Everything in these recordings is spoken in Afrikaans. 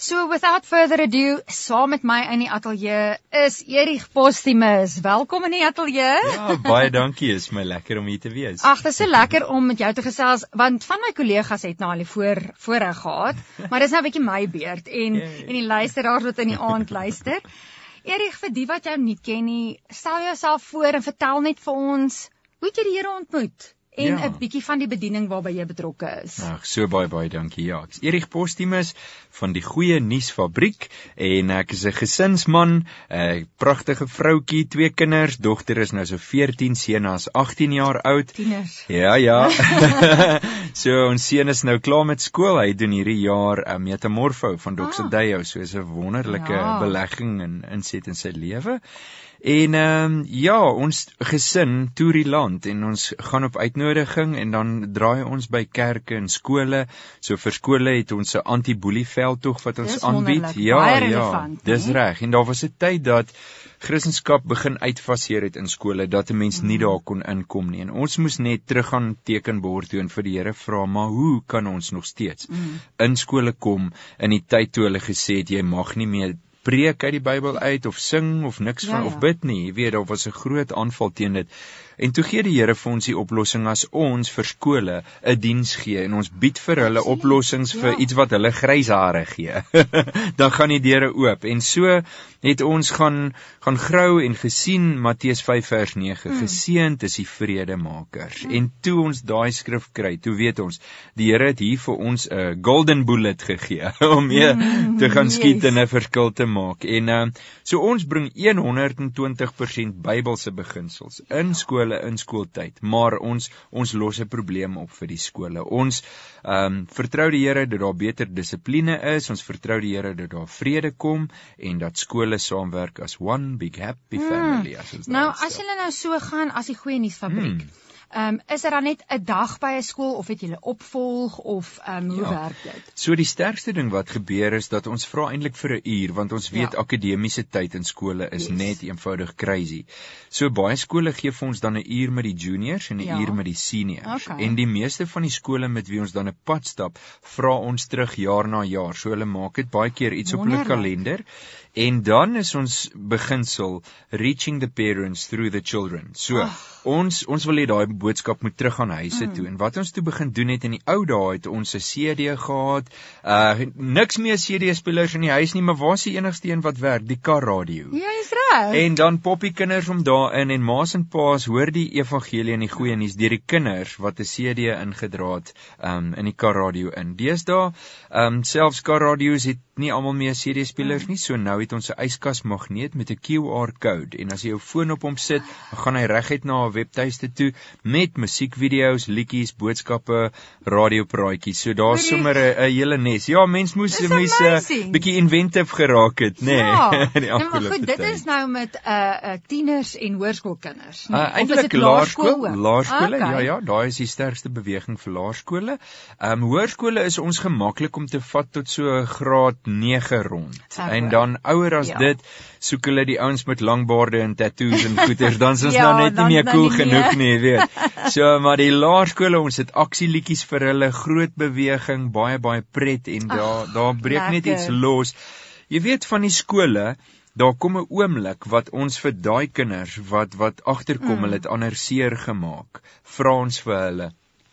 So without further ado, saam met my in die ateljee is Erich Postumus. Welkom in die ateljee. Ja, baie dankie. Is my lekker om hier te wees. Ag, dit is so lekker om met jou te gesels want van my kollegas het nou al die voor voorreg gehad, maar dis nou 'n bietjie my beurt en Yay. en die luisteraars wat in die aand luister. Erich, vir die wat jou nie ken nie, stel jouself voor en vertel net vir ons hoe jy die Here ontmoet en 'n ja. bietjie van die bediening waarby jy betrokke is. Ag, so baie baie dankie. Ja, ek's Erich Postumus van die Goeie Nuus Fabriek en ek is 'n gesinsman, 'n pragtige vroutjie, twee kinders, dogter is nou so 14, seun is 18 jaar oud. Tieners. Ja, ja. so ons seun is nou klaar met skool. Hy doen hierdie jaar 'n metamorfo van Doxadeyo, ah. so is 'n wonderlike ja. belegging en inset in sy lewe. En ehm um, ja, ons gesin toer die land en ons gaan op uitnodiging en dan draai ons by kerke en skole. So vir skole het ons 'n anti-boelie veldtog wat ons aanbied. Ja, ja. Dis reg. En daar was 'n tyd dat Christendom begin uitfaseer het in skole dat 'n mens nie mm. daar kon inkom nie. En ons moes net teruggaan tekenbord toe en vir die Here vra, maar hoe kan ons nog steeds mm. in skole kom in die tyd toe hulle gesê het jy mag nie meer preek uit die Bybel uit of sing of niks ja, van ja. of bid nie. Jy weet, daar was 'n groot aanval teen dit. En toe gee die Here vir ons die oplossing as ons vir skole 'n diens gee en ons bied vir hulle oplossings vir ja. iets wat hulle grys hare gee. dan gaan die deure oop. En so het ons gaan gaan grou en gesien Matteus 5 vers 9. Hmm. Geseënd is die vredemakers. Hmm. En toe ons daai skrif kry, toe weet ons die Here het hier vir ons 'n golden bullet gegee om mee hmm. te gaan skiet yes. en 'n verskil te maak. En uh, so ons bring 120% Bybelse beginsels in skole skole in skooltyd, maar ons ons los 'n probleem op vir die skole. Ons ehm um, vertrou die Here dat daar beter dissipline is, ons vertrou die Here dat daar vrede kom en dat skole saamwerk as one big happy hmm. family hmm. as ons Nou as julle nou so gaan as die goeie nuus fabriek. Hmm. Ehm um, is daar dan net 'n dag by 'n skool of het julle opvolg of ehm um, hoe ja. werk dit? So die sterkste ding wat gebeur is dat ons vra eintlik vir 'n uur want ons weet ja. akademiese tyd in skole is yes. net eenvoudig crazy. So baie skole gee vir ons dan 'n uur met die juniors en 'n ja. uur met die seniors. Okay. En die meeste van die skole met wie ons dan 'n pad stap, vra ons terug jaar na jaar. So hulle maak dit baie keer iets Wonderlijk. op hulle kalender. En dan is ons beginsel reaching the parents through the children. So Ach. ons ons wil hê daai boodskap moet terug aan huise mm. toe. En wat ons toe begin doen het in die ou dae het ons 'n CD gehad. Uh niks meer CD spelers in die huis nie, maar waar is die enigste een wat werk? Die kar radio. Ja, is reg. En dan poppie kinders om daarin en ma's en pa's hoor die evangelie en die goeie nuus deur die kinders wat 'n CD ingedra het um in die kar radio in. Deesdae um selfs kar radio's het nie almal meer CD spelers mm. nie. So nou het ons 'n yskas magneet met 'n QR code en as jy jou foon op hom sit, gaan hy reguit na 'n webtuiste toe met musiekvideo's, liedjies, boodskappe, radiopraatjies. So daar's sommer 'n hele nes. Ja, mens moes mens 'n uh, bietjie inventive geraak het, nê, nee, ja. in die afgelope tyd. Ja, maar goed, dit is nou met 'n uh, uh, tieners en hoërskoolkinders. Nee? Uh, Eintlik laerskool, laerskole. Okay. Ja, ja, daai is die sterkste beweging vir laerskole. Ehm um, hoërskole is ons gemaklik om te vat tot so graad 9 rond. Okay. En dan ouer as ja. dit, soek hulle die ouens met lang baarde en tattoos en goeters, dan is ons ja, nou net nie meer cool nie genoeg nie, weet. So maar die laerskole, ons het aksieliedjies vir hulle, groot beweging, baie baie pret en daar daar breek lekker. net iets los. Jy weet van die skole Daar kom 'n oomblik wat ons vir daai kinders wat wat agterkom, mm. hulle het ander seer gemaak. Vra ons vir hulle,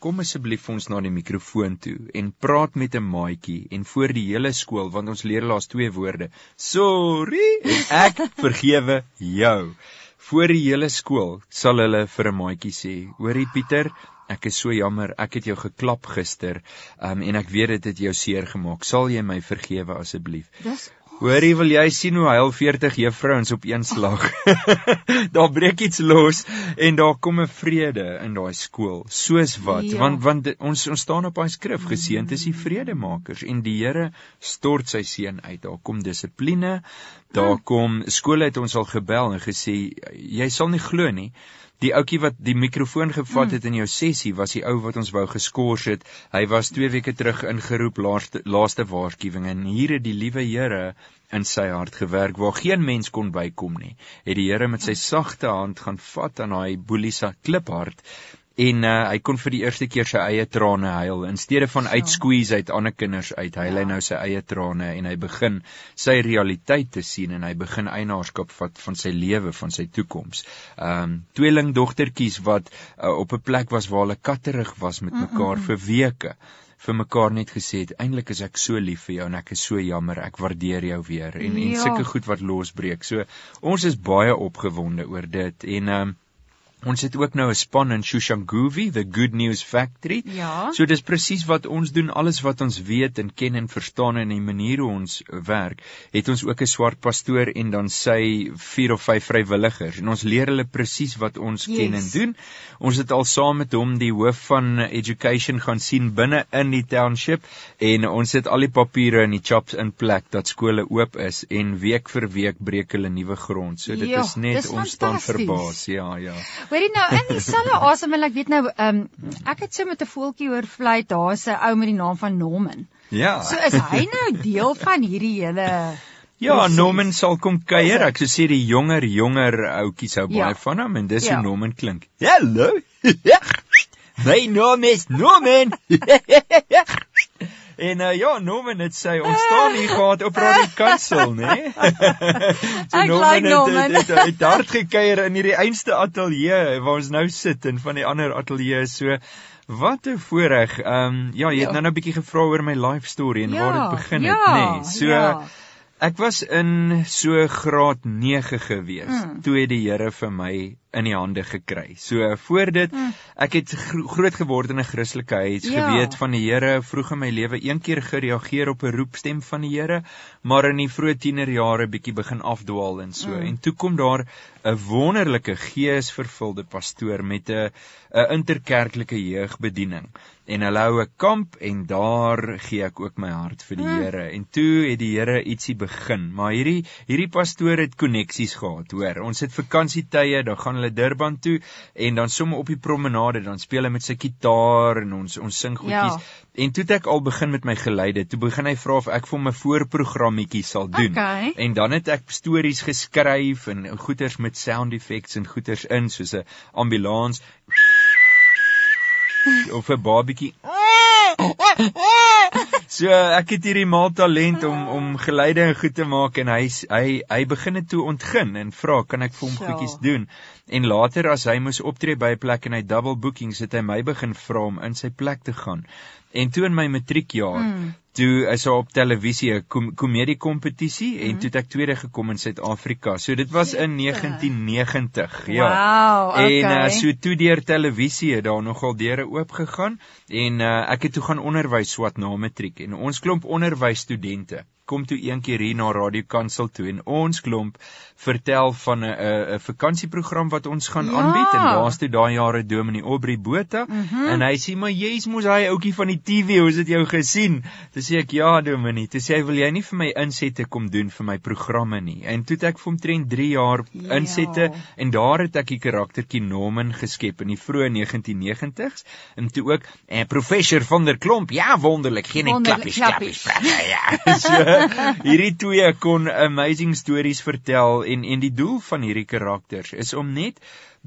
kom asseblief ons na die mikrofoon toe en praat met 'n maatjie en voor die hele skool want ons leer laas twee woorde. Sorry, ek vergewe jou. Voor die hele skool sal hulle vir 'n maatjie sê: "Hoorie Pieter, ek is so jammer, ek het jou geklap gister, um, en ek weet dit het jou seer gemaak. Sal jy my vergewe asseblief?" Dis Hoorie, wil jy sien hoe huil 40 juffrouens op een slag? daar breek iets los en daar kom 'n vrede in daai skool. Soos wat? Ja. Want want ons ons staan op daai skrif geseënd is die vredemakers en die Here stort sy seën uit. Daar kom dissipline. Daar kom skole het ons al gebel en gesê jy sal nie glo nie. Die ouetjie wat die mikrofoon gevat hmm. het in jou sessie was die ou wat ons wou geskort het. Hy was 2 weke terug ingeroep laaste laaste waarskuwing en hier het die liewe Here in sy hart gewerk waar geen mens kon bykom nie. Het die Here met sy sagte hand gaan vat aan daai boeliesa kliphart en uh, hy kon vir die eerste keer sy eie trane huil in steede van uit squeeze uit ander kinders uit huil ja. hy nou sy eie trane en hy begin sy realiteit te sien en hy begin eienaarskap vat van sy lewe van sy toekoms. Ehm um, tweeling dogtertjies wat uh, op 'n plek was waar hulle katterig was met mekaar mm -mm. vir weke vir mekaar net gesê het eintlik is ek so lief vir jou en ek is so jammer ek waardeer jou weer en ja. en sulke goed wat losbreek. So ons is baie opgewonde oor dit en ehm um, Ons het ook nou 'n span in Shushanguvi, the Good News Factory. Ja. So dis presies wat ons doen, alles wat ons weet en ken en verstaan en die manier hoe ons werk. Het ons ook 'n swart pastoor en dan sy 4 of 5 vrywilligers en ons leer hulle presies wat ons yes. ken en doen. Ons het al saam met hom die hoof van education gaan sien binne in die township en ons het al die papiere en die chops in plek dat skole oop is en week vir week breek hulle nuwe grond. So dit ja, is net ons staan verbaas. Ja, ja. Hoorie nou in dieselfde asem wil ek weet nou ehm um, ek het so met 'n voeltjie oor vlei daar's 'n ou met die naam van Norman. Ja. So is hy nou deel van hierdie hele Ja, precies. Norman sal kom kuier. Ek sou sê die jonger jonger ouetjies hou baie ja. van hom en dis ja. hoe Norman klink. Hallo. My naam is Norman. En uh, ja, Norman het sy ontstaan hier gehad op Radio Kansel, né? so Norman like Norman. het, het, het, het hard gekuier in hierdie einste ateljee waar ons nou sit en van die ander ateljee so Wat 'n voorreg. Ehm um, ja, jy het ja. nou nou 'n bietjie gevra oor my life story en ja, waar dit begin het, ja, nê. Nee. So ja. Ek was in so graad 9 gewees. Mm. Toe het die Here vir my in die hande gekry. So voor dit hm. ek het gro groot geword in 'n Christelike huis, ja. geweet van die Here, vroeg in my lewe een keer gereageer op 'n roepstem van die Here, maar in die vroeë tienerjare bietjie begin afdwaal en so. Mm. En toe kom daar 'n wonderlike geesvervulde pastoor met 'n 'n interkerklike jeugbediening en hulle hou 'n kamp en daar gee ek ook my hart vir die mm. Here. En toe het die Here ietsie begin, maar hierdie hierdie pastoor het koneksies gehad, hoor. Ons het vakansietye, dan gaan hulle Durban toe en dan sommer op die promenade dan speel hy met sy kitaar en ons ons sing goedjies. Ja. En toe het ek al begin met my geleide. Toe begin hy vra of ek vir hom 'n voorprogrammetjie sal doen. Okay. En dan het ek stories geskryf en goeters met sound effects en goeters in soos 'n ambulans of 'n babietjie. So ek het hierdie mal talent om om geleide en goed te maak en hy hy hy begin dit toe ontgin en vra kan ek vir hom goedjies doen? En later as hy moes optree by 'n plek en hy double bookings het hy my begin vra om in sy plek te gaan. En toe in my matriekjaar mm toe is daar op televisie 'n kom komedie kompetisie mm -hmm. en mhm. toe het ek tweede gekom in Suid-Afrika. So dit was in 1990. Ja. Wow, okay. En uh, so toe deur televisie het daar nogal deure oop gegaan en uh, ek het toe gaan onderwys swat na matriek en ons klomp onderwysstudente kom toe een keer hier na Radio Kansel toe en ons klomp vertel van 'n 'n vakansieprogram wat ons gaan ja. aanbied en daar's toe daai jare Dominee Aubrey Botha mm -hmm. en hy sê maar jy's mos hy ouetjie van die TV, hoe het jou gesien? Toe sê ek ja Dominee, toe sê hy wil jy nie vir my insette kom doen vir my programme nie. En toe het ek vir hom trend 3 jaar ja. insette en daar het ek die karaktertjie Norman geskep in die vroeë 1990s en toe ook eh, professor van der Klomp, ja wonderlik, geen klappies klappies. klappies ja. so, hierdie twee kon amazing stories vertel en en die doel van hierdie karakters is om net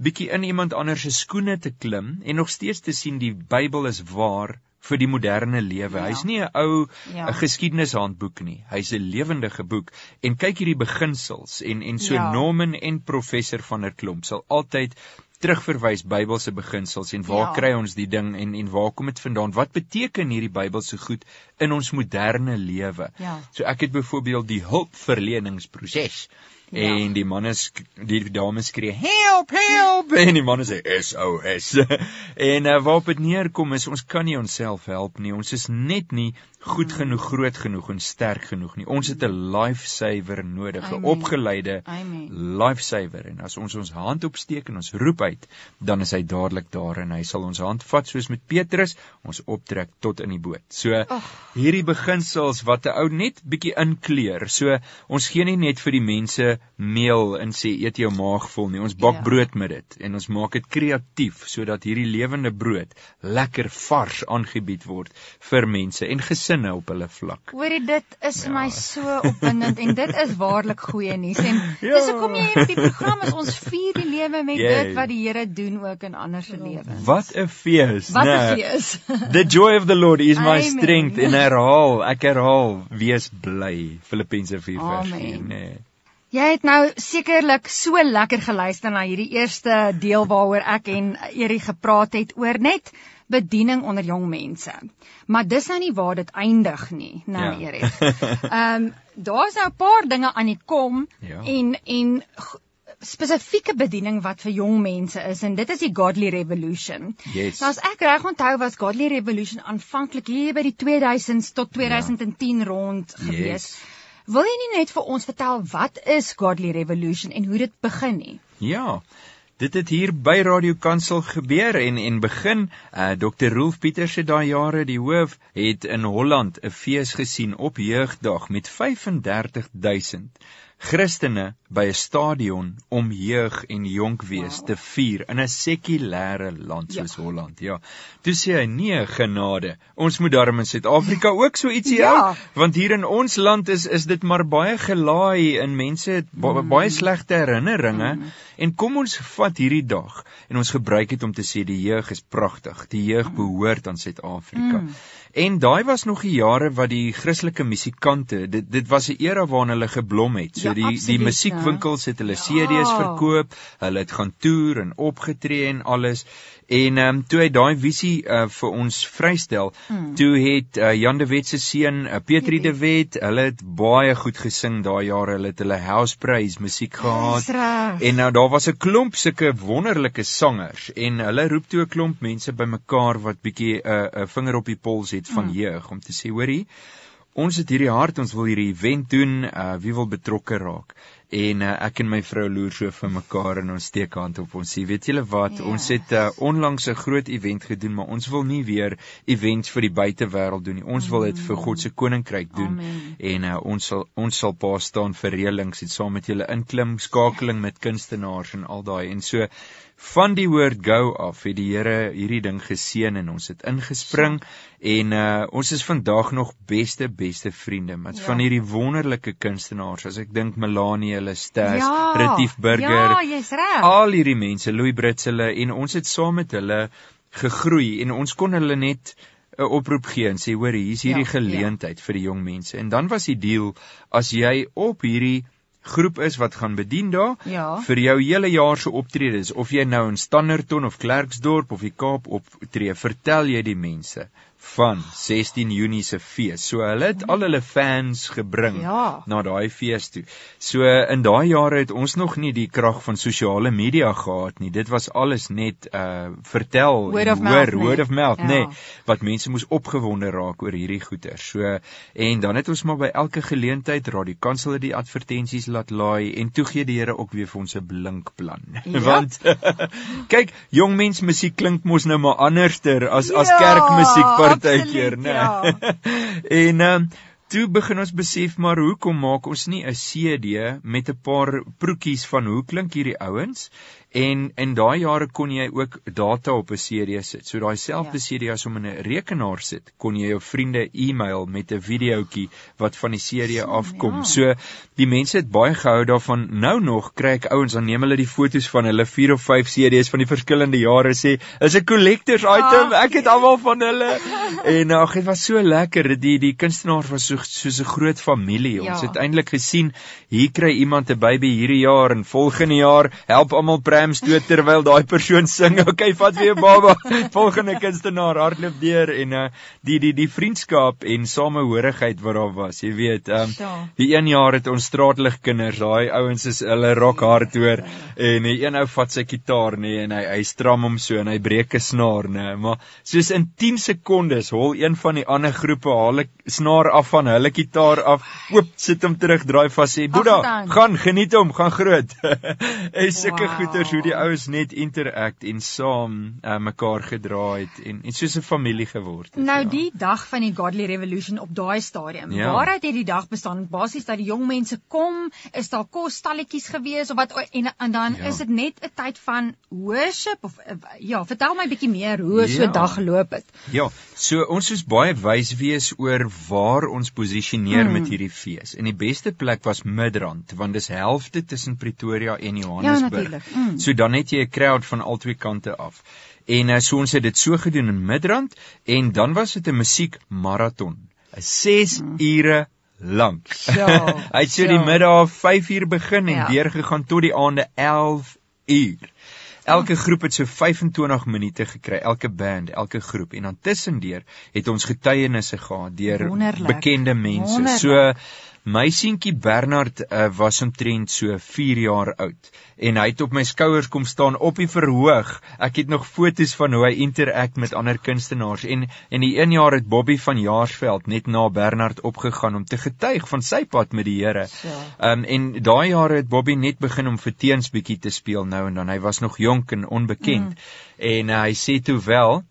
bietjie in iemand anders se skoene te klim en nog steeds te sien die Bybel is waar vir die moderne lewe. Ja. Hy's nie 'n ou ja. geskiedenishandboek nie. Hy's 'n lewendige boek en kyk hierdie beginsels en en so ja. Norman en professor van der Klomp sal altyd terugverwys Bybelse beginsels en waar ja. kry ons die ding en en waar kom dit vandaan? Wat beteken hierdie Bybelse goed in ons moderne lewe? Ja. So ek het byvoorbeeld die hulpverleningsproses Ja. En die manne die dames skree help help en die manne sê SOS. en uh, waarop dit neerkom is ons kan nie onsself help nie. Ons is net nie goed genoeg, groot genoeg en sterk genoeg nie. Ons het 'n lifesaver nodig, 'n opgeleide lifesaver. En as ons ons hand opsteek en ons roep uit, dan is hy dadelik daar en hy sal ons hand vat soos met Petrus, ons optrek tot in die boot. So oh. hierdie beginsels wat 'n ou net bietjie inkleer. So ons gee nie net vir die mense meel en sê eet jou maag vol nie. Ons bak Ja. brood met dit en ons maak dit kreatief sodat hierdie lewende brood lekker vars aangebied word vir mense en gesinne op hulle vlak. Hoorie dit is Ja. my so opwindend en dit is waarlik goeie nuus en Ja. dis hoekom jy hier op die program is ons vier die lewe met Jy. dit wat die Here doen ook in ander se lewens. Wat 'n fees, Wat 'n né? fees. The joy of the Lord is my Amen. strength en herhaal, ek herhaal, wees bly. Filippense 4 vers 4, Amen. nê. Jy het nou sekerlik so lekker geluister na hierdie eerste deel waaroor ek en Erie gepraat het oor net bediening onder jong mense. Maar dis nou nie waar dit eindig nie, nou Ja. Erie. Ehm um, daar's nou 'n paar dinge aan die kom Ja. en en spesifieke bediening wat vir jong mense is en dit is die Godly Revolution. Yes. Nou as ek reg onthou was Godly Revolution aanvanklik hier by die 2000s tot 2010 ja. rond gewees. Yes. Wil jy nie net vir ons vertel wat is Godly Revolution en hoe dit begin nie? Ja. Dit het hier by Radio Kansel gebeur en en begin uh, Dr Rolf Pieters het daai jare die hoof het in Holland 'n fees gesien op jeugdag met 35000 Christene by 'n stadion om jeug en jonk wees Wow. te vier in 'n sekulêre land soos Ja. Holland. Ja. Toe sê hy nee genade. Ons moet daarom in Suid-Afrika ook so ietsie Ja. hou want hier in ons land is is dit maar baie gelaai en mense het ba Mm. baie slegte herinneringe en kom ons vat hierdie dag en ons gebruik dit om te sê die jeug is pragtig die jeug behoort aan Suid-Afrika Mm. En daai was nog die jare wat die Christelike musikante dit dit was 'n era waarin hulle geblom het. So Ja, die die absoluut, musiekwinkels het hulle Ja. CD's verkoop hulle het gaan toer en opgetree en alles. En ehm um, toe hy daai visie uh, vir ons vrystel Mm. toe het uh, Jan de Wet se seun uh, Petri de Wet hulle het baie goed gesing daai jare. Hulle het hulle house praise musiek gehad. En nou daar was 'n klomp sulke wonderlike sangers en hulle roep toe 'n klomp mense bymekaar wat bietjie 'n uh, 'n vinger op die pols het van Mm. jeug om te sê hoorie ons het hierdie hart ons wil hierdie event doen uh, wie wil betrokke raak en uh, ek en my vrou loer so vir mekaar en ons steek hand op ons sê weet julle wat Ja. ons het uh, onlangs 'n groot event gedoen maar ons wil nie weer events vir die buitewêreld doen nie ons wil dit vir God se koninkryk doen Amen. en uh, ons sal ons sal pa staan vir reëlings en saam met julle inklim skakeling met kunstenaars en al daai en so van die woord go af het die Here hierdie ding geseën en ons het ingespring en uh, ons is vandag nog beste beste vriende met Ja. van hierdie wonderlike kunstenaars as ek dink Melanie hulle Sters Ja. Retief Burger Ja, jy's reg. al hierdie mense Louis Brits hulle en ons het saam met hulle gegroei en ons kon hulle net 'n oproep gee en sê hoor hier's hierdie Ja, ja, geleentheid ja. vir die jong mense en dan was die deal as jy op hierdie groep is wat gaan bedien daar Ja. vir jou hele jaar se optredes of jy nou in Standerton of Klerksdorp of die Kaap optree vertel jy die mense van 16 Junie se fees. So hulle het al hulle fans gebring Ja. na daai fees toe. So in daai jare het ons nog nie die krag van sosiale media gehad nie. Dit was alles net uh vertel Word of mouth, hoor, nee. word of mouth, Ja. nê, nee, wat mense moes opgewonde raak oor hierdie goeder. So en dan het ons maar by elke geleentheid Radio Kansel het die advertensies laat laai en toe gee die Here ook weer vir ons 'n blink plan. Ja. Want kyk, jong mens musiek klink mos nou maar anderster as as Ja, kerkmusiek partykeer, né? ja. en ehm um, toe begin ons besef maar hoekom maak ons nie 'n CD met 'n paar proetjies van hoe klink hierdie ouens? En in daai jare kon jy ook data op 'n CD sit. So daai selfde Ja. CD as om in 'n rekenaar sit, kon jy jou vriende e-mail met 'n videoetjie wat van die CD So, afkom. ja. So die mense het baie gehou daarvan. Nou nog kry ek ouens dan neem hulle die foto's van hulle 4 of 5 CD's van die verskillende jare sê, "Is 'n collector's item. Ag, Ek het almal van hulle." En ag, dit was so lekker. Die die kunstenaars was so soos 'n groot familie. Ons Ja. het eintlik gesien hier kry iemand 'n baby hierdie jaar en volgende jaar help almal prams toe terwyl daai persoon sing. Okay, vat weer baba. Volgende kunstenaar hardloop deur en uh die die die vriendskap en samehorigheid wat daar was. Jy weet, um die een jaar het ons straatligkinders, daai ouens is hulle rock hard hoor en die een ou vat sy kitaar nê en hy hy stram hom so en hy breek 'n snaar nê, maar soos in 10 sekondes hol een van die ander groepe haal 'n snaar af van hulle kitaar af, oop, sit hom terug, draai vas sê, "Boeddha, gaan geniet hom, gaan groot." en sulke wow. Goeters hoe die ouens net interact en saam uh, mekaar gedra het en en soos 'n familie geword het. Nou ja. die dag van die Godly Revolution op daai stadium. Ja. Waaruit het die dag bestaan? Basies dat die jong mense kom, is daar kosstalletjies gewees of wat en en dan ja. is dit net 'n tyd van worship of uh, ja, vertel my bietjie meer hoe ja. so 'n dag geloop het. Ja, so ons is baie wys wees oor waar ons posisioneer hmm. met hierdie fees. En die beste plek was Midrand want dis helfte tussen Pretoria en Johannesburg. Ja, mm. So dan het jy 'n crowd van albei kante af. En uh, so ons het dit so gedoen in Midrand en dan was dit 'n musiek maraton. 'n 6 mm. ure lank. Ja. Hy het so ja. die middag 5 uur begin en ja. deurgegaan tot die aande 11 uur. Elke groep het so 25 minute gekry, elke band, elke groep en dan tussendeur het ons getuienisse gehad deur bekende mense. Wonderlik. So My seentjie Bernard uh, was omtrent so 4 jaar oud en hy het op my skouers kom staan op die verhoog. Ek het nog foto's van hoe hy interact met ander kunstenaars en en die 1 jaar het Bobby van Jaarsveld net na Bernard opgegaan om te getuig van sy pad met die Here. Ja. Um en daai jare het Bobby net begin om vir teens bietjie te speel nou en dan. Hy was nog jonk en onbekend. Mm. En uh, hy sê toe wel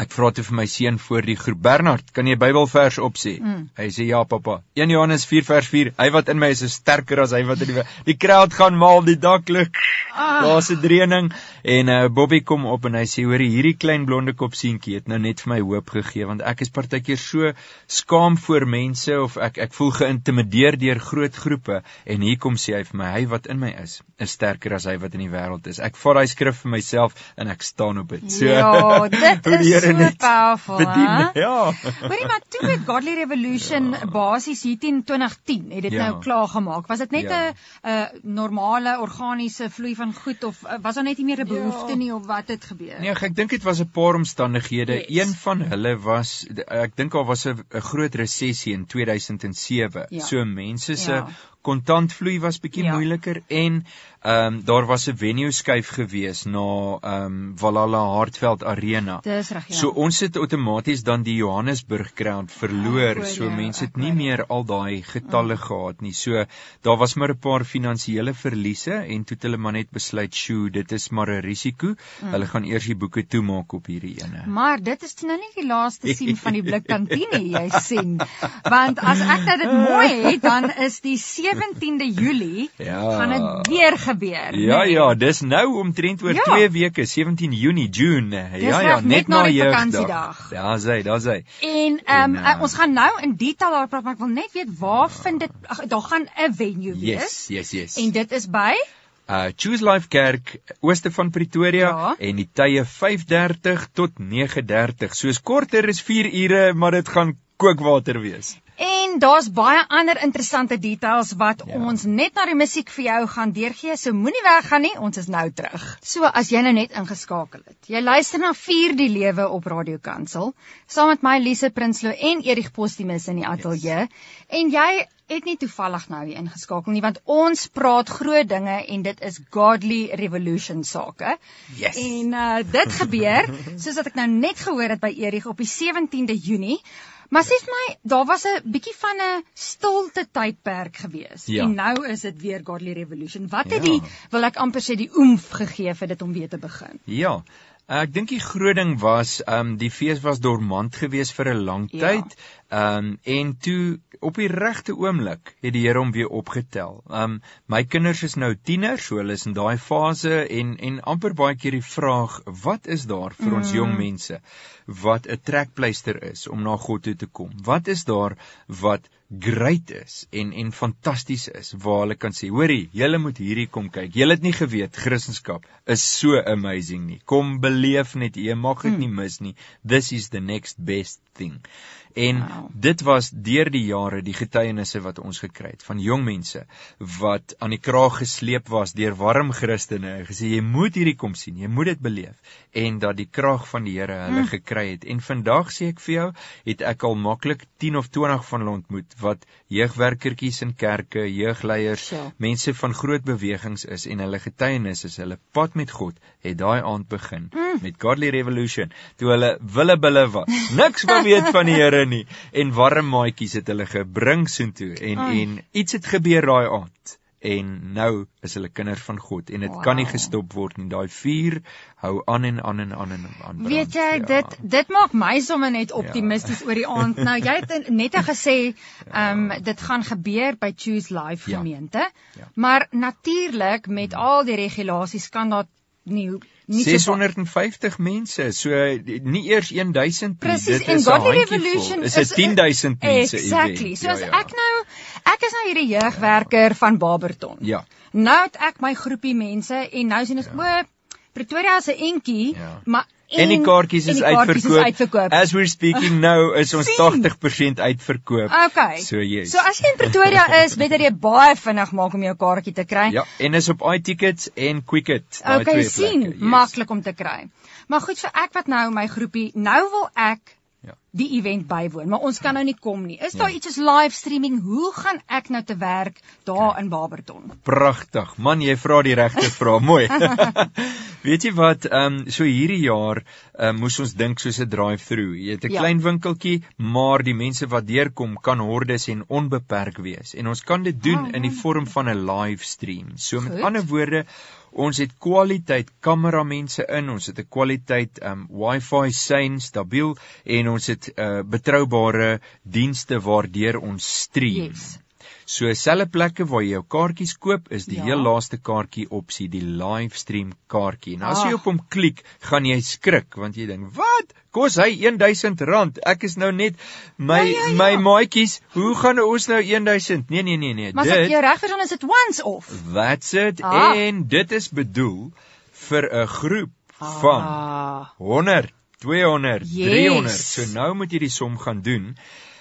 Ek vra toe vir my seun voor die groep Bernard, kan jy Bybelvers opsê? Mm. Hy sê ja, pappa. 1 Johannes 4 vers 4. Hy wat in my is, is sterker as hy wat in die die crowd gaan maal die dak lig. Ah. Daar's 'n dreuning en uh, Bobby kom op en hy sê hoor hierdie klein blonde kop seentjie het nou net vir my hoop gegee want ek is partykeer so skaam voor mense of ek ek voel geïntimideer deur groot groepe en hier kom sê hy vir my hy wat in my is is sterker as hy wat in die wêreld is. Ek vat daai skrif vir myself en ek staan op dit. So Ja, dit is so powerful. Bedien, ja. Hoorie maar toe met Godly Revolution ja. basies hier teen 2010 het dit ja. nou klaar gemaak. Was dit net 'n ja. 'n normale organiese vloei van goed of uh, was daar net nie meer 'n ja. behoefte ja. nie of wat het gebeur? Nee, ek dink dit was 'n paar omstandighede. Yes. Een van hulle was ek dink daar was 'n groot resessie in 2007. Ja. So mense se ja kontantvloei was bietjie ja. moeiliker en ehm um, daar was 'n venue skuif gewees na ehm um, Valhalla Hartveld Arena. Dis reg ja. So ons het outomaties dan die Johannesburg Ground verloor. Ja, so ja, mense het nie meer al daai getalle ja. gehad nie. So daar was maar 'n paar finansiële verliese en toe het hulle maar net besluit, "Sjoe, dit is maar 'n risiko. Mm. Hulle gaan eers die boeke toemaak op hierdie ene." Maar dit is nou nie die laaste sien van die blikkantine jy sien. Want as ek nou dit mooi het, dan is die 17de Julie ja. gaan dit weer gebeur. Ja nee. ja, dis nou omtrent oor 2 ja. weke, 17 Junie, June. Ja ja, net, net na die vakansiedag. Ja, sê, daar sê. En ehm um, uh, ons gaan nou in detail daar praat, maar ek wil net weet waar vind dit daar gaan 'n venue wees. Yes, yes, yes. En dit is by uh Choose Life Kerk ooste van Pretoria ja. en die tye 5:30 tot 9:30. Soos korter is 4 ure, maar dit gaan kookwater wees. En daar's baie ander interessante details wat ja. ons net na die musiek vir jou gaan deurgee. So moenie weggaan nie, ons is nou terug. So as jy nou net ingeskakel het. Jy luister na Vier die Lewe op Radio Kansel saam met my Lise Prinsloo en Erik Postumus in die ateljee. Yes. En jy het nie toevallig nou hier ingeskakel nie want ons praat groot dinge en dit is godly revolution sake. Yes. En uh dit gebeur soos wat ek nou net gehoor het by Erik op die 17de Junie. Maar sê vir my, daar was 'n bietjie van 'n stilte tydperk gewees ja. en nou is dit weer Godly Revolution. Wat het ja. die wil ek amper sê die oomf gegee vir dit om weer te begin? Ja. Ek dink die groot ding was, ehm um, die fees was dormant geweest vir 'n lang ja. Ehm um, en toe op die regte oomblik het die Here hom weer opgetel. Um my kinders is nou tieners, so hulle is in daai fase en en amper baie keer die vraag, wat is daar vir ons mm. jong mense wat 'n trekpleister is om na God toe te kom? Wat is daar wat great is en en fantasties is waar hulle kan sê, hoorie, julle moet hierdie kom kyk. Julle het nie geweet Christendom is so amazing nie. Kom beleef net, jy mag dit mm. nie mis nie. This is the next best thing. En wow. dit was deur die jare die getuienisse wat ons gekry het van jong mense wat aan die kraag gesleep was deur warm Christene en gesê jy moet hierdie kom sien, jy moet dit beleef en dat die krag van die Here hulle mm. gekry het. En vandag sê ek vir jou, het ek al maklik 10 of 20 van hulle ontmoet wat jeugwerkertjies in kerke, jeugleiers, so. mense van groot bewegings is en hulle getuienis is hulle pad met God het daai aand begin mm. met Godly Revolution toe hulle wille bille was. Niks wou weet van die Here klere nie en warm maatjies het hulle gebring soontoe en Ai. en iets het gebeur daai aand en nou is hulle kinders van God en dit wow. kan nie gestop word nie. Daai vuur hou aan en aan en aan en aan. brand. Weet jy, Ja. dit dit maak my sommer net optimisties ja. oor die aand. Nou jy het net gesê, ehm um, dit gaan gebeur by Choose Life Ja. gemeente. Ja. Maar natuurlik met al die regulasies kan dat nie nie so 650 mense, so nie eers 1000 nie. Presies, en Godly. Revolution is 'n 10000 mense Exactly. event. So as ek nou ek is nou hierdie jeugwerker van Barberton. Ja. Nou het ek my groepie mense en nou sien ons ja. o Pretoria 'n entjie, Ja. maar En en is die kaartjies uitverkoop. Is uitverkoop. As we're speaking now is ons Sien. 80% uitverkoop. Okay. So yes. So as jy in Pretoria is, weet jy baie vinnig maak om jou kaartjie te kry. Ja, en is op iTickets en Quicket. Okay, sien, yes. maklik om te kry. Maar goed vir ek wat nou my groepie, nou wil ek Ja. die event bywoon, maar ons kan nou nie kom nie. Is Ja. daar iets soos live streaming? Hoe gaan ek nou te werk daar in Barberton? Pragtig. Man, jy vra die regte vraag. Mooi. Weet jy wat, ehm um, so hierdie jaar um, moes ons dink soos 'n drive-through. Jy het 'n Ja. klein winkeltjie, maar die mense wat deurkom kan hordes en onbeperk wees. En ons kan dit doen Ah, in die ja. vorm van 'n livestream. So met Goed. ander woorde, ons het kwaliteit kameramense in, ons het 'n kwaliteit um Wi-Fi sein stabiel en ons het uh, betroubare dienste waardeur ons stream. Yes. So selfe plekke waar jy jou kaartjies koop, is die Ja. heel laaste kaartjie opsie, die livestream kaartjie. Nou as jy Ah. op hom klik, gaan jy skrik want jy dink, "Wat? Kos hy R1000? Ek is nou net my Ja, ja, ja. my maatjies, hoe gaan ons nou 1000? Nee nee nee nee. Maar as ek dit jou reg verstaan, is dit once off. that's it Ah. en dit is bedoel vir 'n groep van Ah. 100, 200, Yes. 300. So nou moet jy die som gaan doen.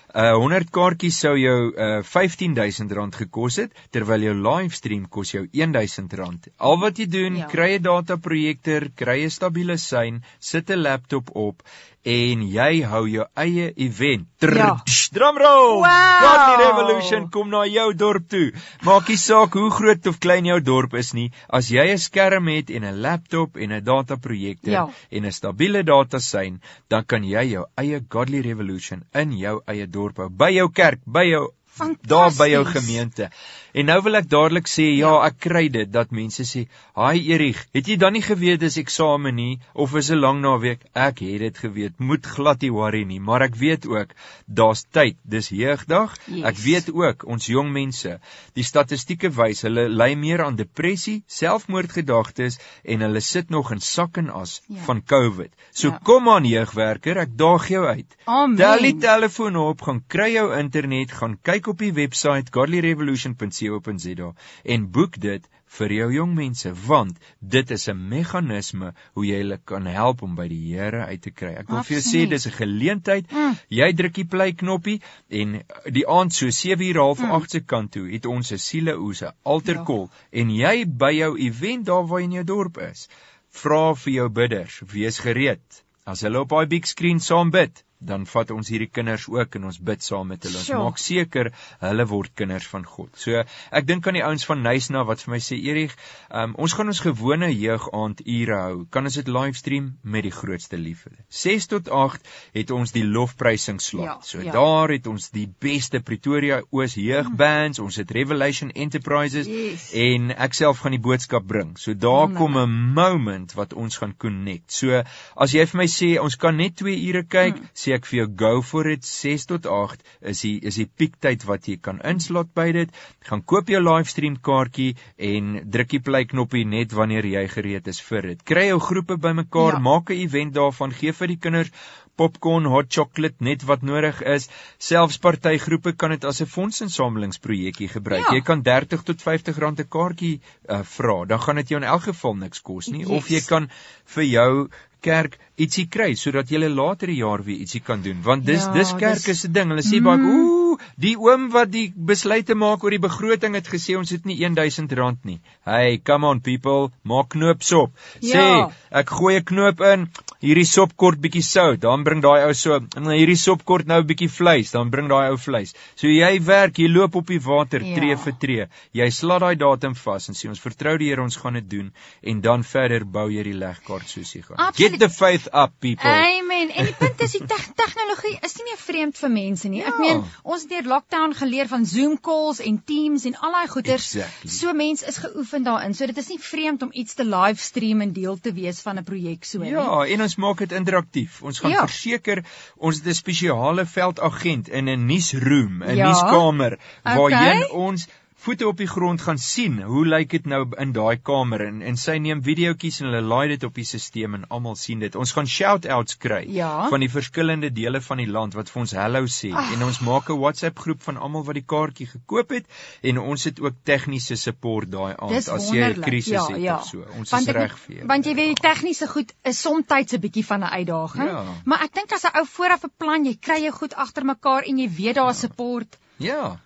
Uh 100 kaartjies sou jou uh R15000 gekos het terwyl jou livestream kos jou R1000. Al wat jy doen, Ja. kry 'n dataprojektor, kry 'n stabiele sein, sit 'n laptop op en jy hou jou eie event. Trrr, Ja. tsch, Drumroll. Wow. Godly Revolution kom na jou dorp toe. Maak nie saak hoe groot of klein jou dorp is nie, as jy 'n skerm het en 'n laptop en 'n dataprojektor Ja. en 'n stabiele datasein, dan kan jy jou eie Godly Revolution in jou eie dorp hou, by jou kerk, by jou daar by jou gemeente. En nou wil ek dadelik sê, ja, Ja. ek kry dit dat mense sê, "Haai Erich, het jy dan nie geweet dis eksamen nie of is 'n lang naweek?" Ek het dit geweet. Moet glad nie worry nie, maar ek weet ook daar's tyd. Dis jeugdag. Yes. Ek weet ook ons jong mense, die statistieke wys hulle ly meer aan depressie, selfmoordgedagtes en hulle sit nog in sak en as Ja. van COVID. So Ja. kom aan jeugwerker, ek daag jou uit. Amen. Tel die telefoon op, gaan kry jou internet, gaan kyk op die webwerf godlyrevolution.co.za en boek dit vir jou jong mense want dit is 'n meganisme hoe jy hulle kan help om by die Here uit te kry. Ek wil vir jou sê Absoluut. dis 'n geleentheid. Mm. Jy druk die play knoppie en die aand so 7 uur half Mm. 8 se kant toe het ons 'n sieleoes, 'n alterkol en jy by jou event daar waar jy in jou dorp is. Vra vir jou bidders, wees gereed. As hulle op daai big screen saam bid, dan vat ons hierdie kinders ook en ons bid saam met hulle. Ons Sjoe. maak seker hulle word kinders van God. So ek dink aan die ouens van Nysna wat vir my sê Erich, um, ons gaan ons gewone jeugaand ure hou. Kan ons dit livestream met die grootste liefde. 6 tot 8 het ons die lofprysingslot. Ja, so ja. daar het ons die beste Pretoria Oos jeugbands, ons het Revelation Enterprises Yes. en ek self gaan die boodskap bring. So daar Wonderlik. kom 'n moment wat ons gaan connect. So as jy vir my sê ons kan net 2 ure kyk, Hmm. Sê ek vir jou go for it 6 tot 8 is die is die piektyd wat jy kan inslot by dit. Gaan koop jou livestream kaartjie en druk die play knoppie net wanneer jy gereed is vir dit. Kry jou groepe bymekaar, Ja. maak 'n event daarvan, gee vir die kinders popcorn, hot chocolate, net wat nodig is. Selfs partygroepe kan dit as 'n fondsinsamelingsprojekkie gebruik. Ja. Jy kan 30 tot 50 rand 'n kaartjie uh, vra. Dan gaan dit jou in elk geval niks kos nie. Yes. Of jy kan vir jou kerk ietsie kry sodat jy later die jaar weer ietsie kan doen. Want dis Ja, dis kerk is 'n ding. Hulle sê baie Mm. ooh die oom wat die besluite maak oor die begroting het gesê ons het nie R1000 nie. Hey come on people maak knoops op sê Ja. ek gooi 'n knoop in hierdie sop kort bietjie sout dan bring daai ou so hierdie sop kort nou bietjie vleis dan bring daai ou vleis. So jy werk jy loop op die water Ja. tree vir tree. Jy slaat daai datum vas en sê ons vertrou die Here ons gaan dit doen. En dan verder bou jy die legkaart soos jy gaan. Get Get the faith up people. Amen. En die punt is die te tegnologie is nie meer vreemd vir mense nie. Ja. Ek meen, ons het deur lockdown geleer van Zoom calls en Teams en al daai goeters. Exactly. So mense is geoefen daarin. So dit is nie vreemd om iets te livestream en deel te wees van 'n projek so nie. Ja, en ons maak dit interaktief. Ons gaan Ja. verseker ons het 'n spesiale veldagent in 'n nuusroom, 'n Ja. nuuskamer waarheen Okay. ons voete op die grond gaan sien. Hoe lyk dit nou in daai kamer en en sy neem videoetjies en hulle laai dit op die stelsel en almal sien dit. Ons gaan shout-outs kry Ja. van die verskillende dele van die land wat vir ons hallo sê Ag. en ons maak 'n WhatsApp groep van almal wat die kaartjie gekoop het en ons het ook tegniese support daai aand Dis as jy 'n krisis ja, het ja. of so. Ons want is reg vir jou. Want jy weet die tegniese goed is soms 'n bietjie van 'n uitdaging. Ja. Maar ek dink as 'n ou vooraf beplan, jy kry jou goed agter mekaar en jy weet daar support Ja.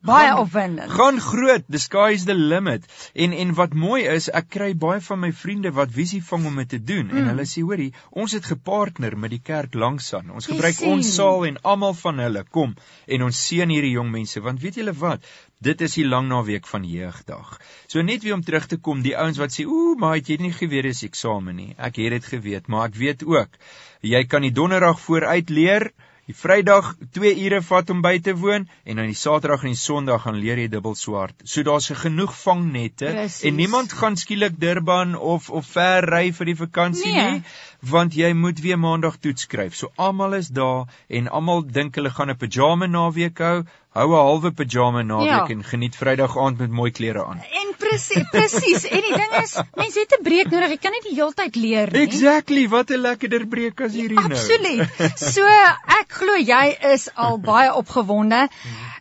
Baie opwindend. Gaan groot, the sky is the limit. En en wat mooi is, ek kry baie van my vriende wat visie vang om dit te doen en Mm. hulle sê hoorie, ons het gepartner met die kerk langsaan. Ons Jy gebruik sien. ons saal en almal van hulle kom en ons seën hierdie jong mense want weet julle wat? Dit is die lang naweek van jeugdag. So net weer om terug te kom, die ouens wat sê, "Ooh, maar het jy nie geweet dis eksamen nie." Ek het dit geweet, maar ek weet ook jy kan die donderdag vooruit leer Die Vrydag 2 ure vat om by te woon en dan die Saterdag en die Sondag gaan leer jy dubbel swart. So daar's genoeg vangnette Presies. en niemand gaan skielik Durban of of ver ry vir die vakansie Nee. nie, want jy moet weer Maandag toets skryf. So almal is daar en almal dink hulle gaan 'n pyjama naweek hou. Hou 'n halwe pyjama naweek Ja. en geniet Vrydag aand met mooi klere aan. En presies, presies. En die ding is, mense het 'n breek nodig. Jy kan nie die hele tyd leer nie. Exactly, wat 'n lekkerder breek as hierdie nou. Absoluut. So ek glo jy is al baie opgewonde.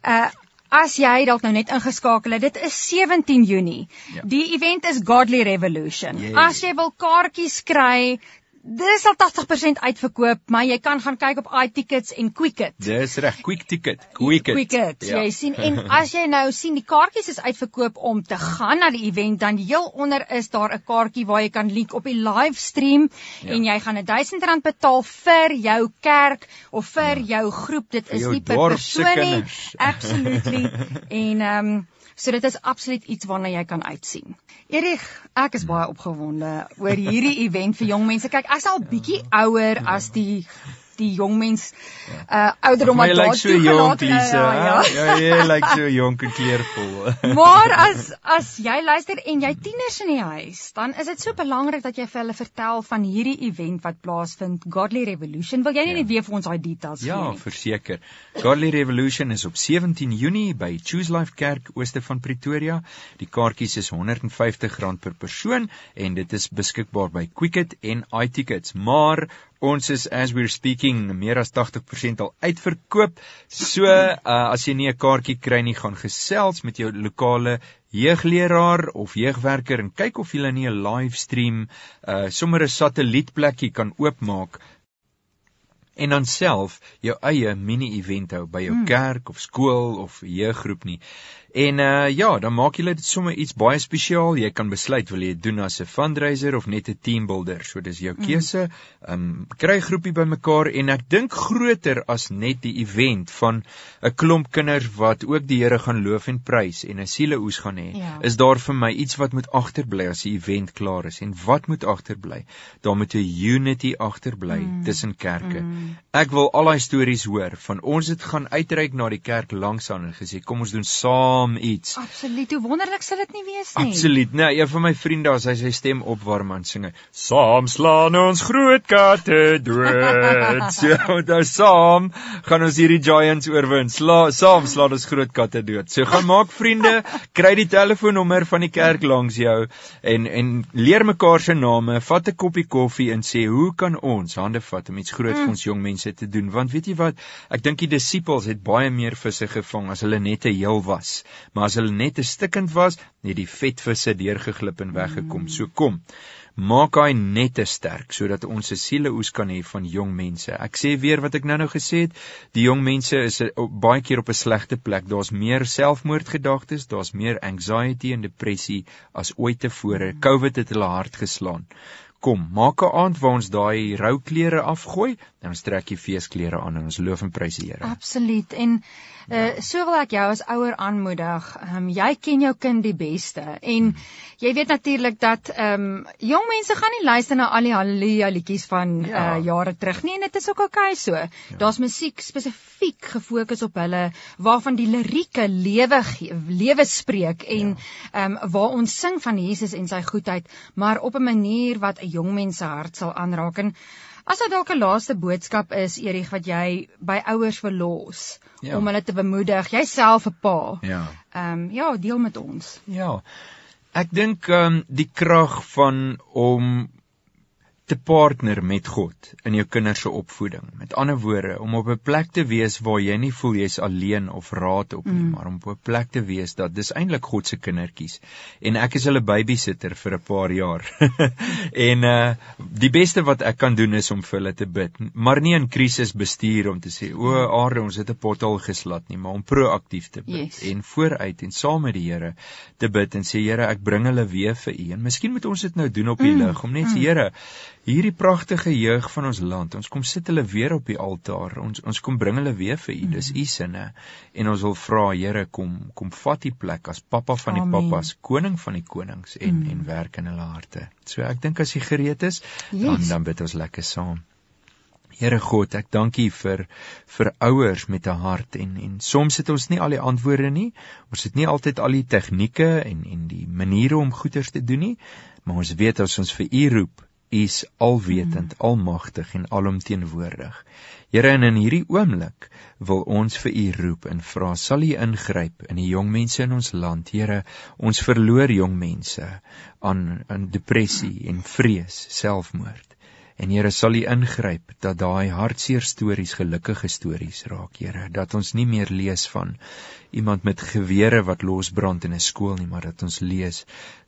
Uh As jy dalk nou net ingeskakel het, dit is 17 Junie. Ja. Die event is Godly Revolution. Yes. As jy wil kaartjies kry, dis al 80% uitverkoop, maar jy kan gaan kyk op iTickets en Quicket. Dis reg, quick ticket, quick it. Quicket, Ja. jy sien en as jy nou sien die kaartjies is uitverkoop om te gaan na die event dan heel onder is daar 'n kaartjie waar jy kan link op die livestream Ja. en jy gaan 'n R1000 betaal vir jou kerk of vir jou groep dit is jou nie per persoon nie absolutely en ehm um, so dit is absoluut iets waarna jy kan uitsien. Erig ek is baie opgewonde oor hierdie event vir jong mense. Kyk ek's al bietjie ouer as die die jong mens uh ouderdom wat jy lyk daar so jonk, is. Ja, ja. Ja, jy lyk so jonk en kleurvol. Maar as as jy luister en jy tieners in die huis, dan is dit so belangrik dat jy vir hulle vertel van hierdie event wat plaasvind, Godly Revolution. Wil jy nie Ja. net weer vir ons daai details Ja, gee nie? verseker. Godly Revolution is op 17 Junie by Choose Life Kerk ooste van Pretoria. Die kaartjies is R150 per persoon en dit is beskikbaar by Quicket en iTickets. Maar ons is as we're speaking meer as 80% al uitverkoop. So, uh, as jy nie 'n kaartjie kry nie, gaan gesels met jou lokale jeugleraar of jeugwerker en kyk of jy nie 'n livestream uh sommer 'n satellietplekkie kan oopmaak en dan self jou eie mini-event hou by jou Hmm. hmm. kerk of skool of jeuggroep nie. En uh ja, dan maak jy dit sommer iets baie spesiaal. Jy kan besluit wil jy dit doen as 'n fundraiser of net 'n team builder. So dis jou keuse. Um kry groepie bymekaar en ek dink groter as net die event van 'n klomp kinders wat ook die Here gaan loof en prys en 'n sieleoes gaan hê. Ja. Is daar vir my iets wat moet agterbly as die event klaar is en wat moet agterbly? Daar moet 'n unity agterbly Mm. tussen kerke. Mm. Ek wil al daai stories hoor van ons het gaan uitreik na die kerk langs aan en gesê kom ons doen saam iets. Absoluut. Hoe wonderlik sal dit nie wees nie? Absoluut. Nee, een van my vriende as hy sy stem opwarm aan sing, hy, saam slaan ons groot katte dood. so nou saam gaan ons hierdie giants oorwin. Sla, saam slaan ons groot katte dood. So gaan maak vriende, kry die telefoonnommer van die kerk langs jou en en leer mekaar se name, vat 'n koppie koffie en sê hoe kan ons hande vat om iets groot mm. vir ons jong mense te doen? Want weet jy wat, ek dink die disippels het baie meer visse gevang as hulle net 'n heel was. Maar as hulle net 'n stikkend was, het die vetvisse deurgeglip en weggekom. So kom, maak hy nette sterk sodat ons 'n sieleoes kan hê van jong mense. Ek sê weer wat ek nou-nou gesê het, die jong mense is baie keer op 'n slegte plek. Daar's meer selfmoordgedagtes, daar's meer anxiety en depressie as ooit tevore. COVID het hulle hard geslaan. Kom, maak 'n aand waar ons daai rou klere afgooi En ons trek die feesklere aan en ons loof en prys die Here. Absoluut. En uh so wil ek jou as ouer aanmoedig. Ehm um, jy ken jou kind die beste en jy weet natuurlik dat ehm um, jong mense gaan nie luister na al die haleluja liedjies van ja. uh jare terug nie en dit is ook oukei okay so. Ja. Daar's musiek spesifiek gefokus op hulle waarvan die lirieke lewe lewe spreek en ja. ehm ja. um, waar ons sing van Jesus en sy goedheid, maar op 'n manier wat 'n jong mens se hart sal aanraak en As dit dalk 'n laaste boodskap is Erich wat jy by ouers wil los ja. om hulle te bemoedig, jouself 'n pa. Ja. Ehm um, ja, deel met ons. Ja. Ek dink ehm um, die krag van om te partner met God in jou kinders se opvoeding. Met ander woorde, om op 'n plek te wees waar jy nie voel jy's alleen of raad op nie, mm. maar om op 'n plek te wees dat dis eintlik God se kindertjies en ek is hulle babysitter vir 'n paar jaar. en uh die beste wat ek kan doen is om vir hulle te bid, maar nie in krisis bestuur om te sê o, aarde, ons het 'n pothol geslat nie, maar om proaktief te bid yes. en vooruit en saam met die Here te bid en sê Here, ek bring hulle weer vir U. En miskien moet ons dit nou doen op die mm. lig om net sê mm. Here, hierdie pragtige jeug van ons land. Ons kom sit hulle weer op die altaar. Ons ons kom bring hulle weer vir U. Mm. Dis U sinne. En ons wil vra, Here, kom kom vat die plek as pappa van die Amen. pappas, koning van die konings en mm. en werk in hulle harte. So ek dink as jy gereed is, yes. dan dan bid ons lekker saam. Here God, ek dank U vir vir ouers met 'n hart en en soms het ons nie al die antwoorde nie. Ons het nie altyd al die tegnieke en en die maniere om goeders te doen nie, maar ons weet as ons vir U roep, is alwetend, mm. almagtig en alomteenwoordig. Here in hierdie oomblik wil ons vir U roep en vra sal U ingryp in die jong mense in ons land. Here, ons verloor jong mense aan aan depressie en vrees, selfmoord. En Here sal U ingryp dat daai hartseer stories gelukkige stories raak, Here, dat ons nie meer lees van iemand met gewere wat losbrand in 'n skool nie, maar dat ons lees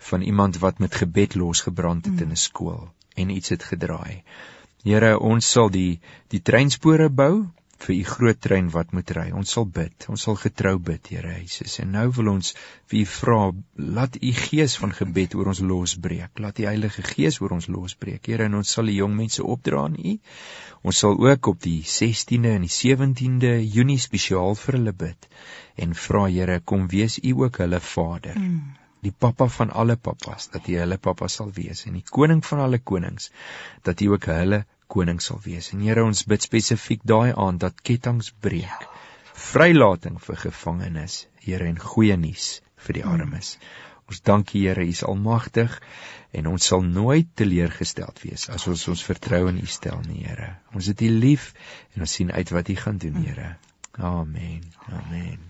van iemand wat met gebed losgebrand het in 'n skool en iets het gedraai. Here, ons sal die die treinspore bou vir u groot trein wat moet ry. Ons sal bid. Ons sal getrou bid, Here Jesus. En nou wil ons vir u vra, laat u gees van gebed oor ons losbreek. Laat die Heilige Gees oor ons losbreek. Here, en ons sal die jong mense opdra aan u. Ons sal ook op die 16de en die 17de Junie spesiaal vir hulle bid en vra Here, kom wees u ook hulle Vader. Mm die pappa van alle pappas dat hy hulle pappa sal wees en die koning van alle konings dat hy ook hulle koning sal wees. En Here ons bid spesifiek daai aan dat kettinge breek vrylating vir gevangenes Here en goeie nuus vir die armes. Ons dank U Here U is almagtig en ons sal nooit teleurgesteld wees as ons ons vertroue in U stel nie Here. Ons het U lief en ons sien uit wat U gaan doen Here. Amen. Amen